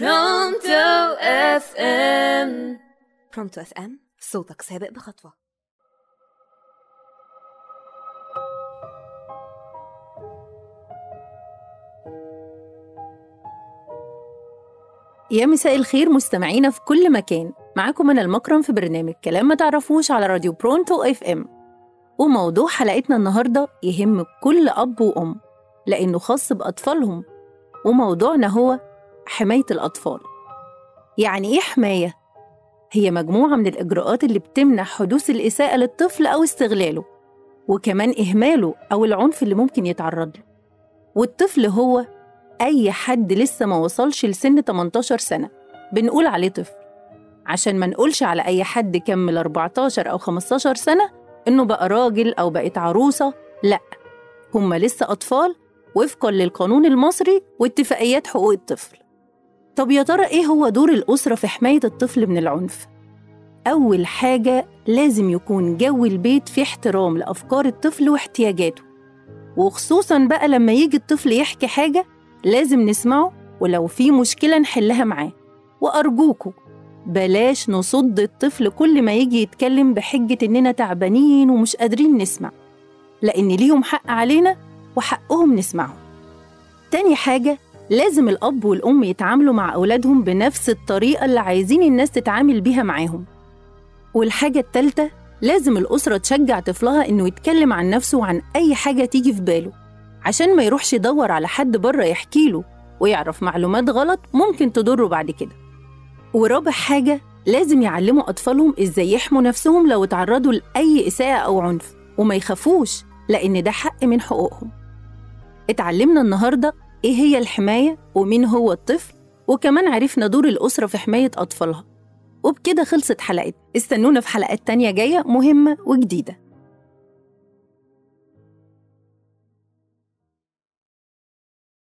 Pronto FM Pronto FM صوتك سابق بخطوة. يا مساء الخير مستمعينا في كل مكان. معاكم أنا المكرم في برنامج كلام ما تعرفوش على راديو Pronto FM وموضوع حلقتنا النهاردة يهم كل أب وأم لأنه خاص بأطفالهم. وموضوعنا هو حماية الأطفال. يعني إيه حماية؟ هي مجموعة من الإجراءات اللي بتمنع حدوث الإساءة للطفل أو استغلاله وكمان إهماله أو العنف اللي ممكن يتعرض له. والطفل هو أي حد لسه ما وصلش لسن 18 سنة. بنقول عليه طفل. عشان ما نقولش على أي حد كمل 14 أو 15 سنة إنه بقى راجل أو بقت عروسة. لأ هم لسه أطفال وفقا للقانون المصري واتفاقيات حقوق الطفل. طب يا ترى إيه هو دور الأسرة في حماية الطفل من العنف؟ أول حاجة لازم يكون جو البيت فيه احترام لأفكار الطفل واحتياجاته. وخصوصا بقى لما يجي الطفل يحكي حاجة لازم نسمعه ولو في مشكلة نحلها معاه. وأرجوكوا بلاش نصد الطفل كل ما يجي يتكلم بحجة إننا تعبانين ومش قادرين نسمع لأن ليهم حق علينا وحقهم نسمعه. تاني حاجة لازم الأب والأم يتعاملوا مع أولادهم بنفس الطريقة اللي عايزين الناس تتعامل بيها معاهم. والحاجة التالتة لازم الأسرة تشجع طفلها إنه يتكلم عن نفسه وعن أي حاجة تيجي في باله. عشان ما يروحش يدور على حد بره يحكيله ويعرف معلومات غلط ممكن تضره بعد كده. ورابع حاجة لازم يعلموا أطفالهم إزاي يحموا نفسهم لو اتعرضوا لأي إساءة أو عنف. وما يخافوش لأن ده حق من حقوقهم. اتعلمنا النهاردة إيه هي الحماية ومين هو الطفل؟ وكمان عرفنا دور الأسرة في حماية أطفالها. وبكده خلصت حلقتنا. استنونا في حلقات تانية جاية مهمة وجديدة.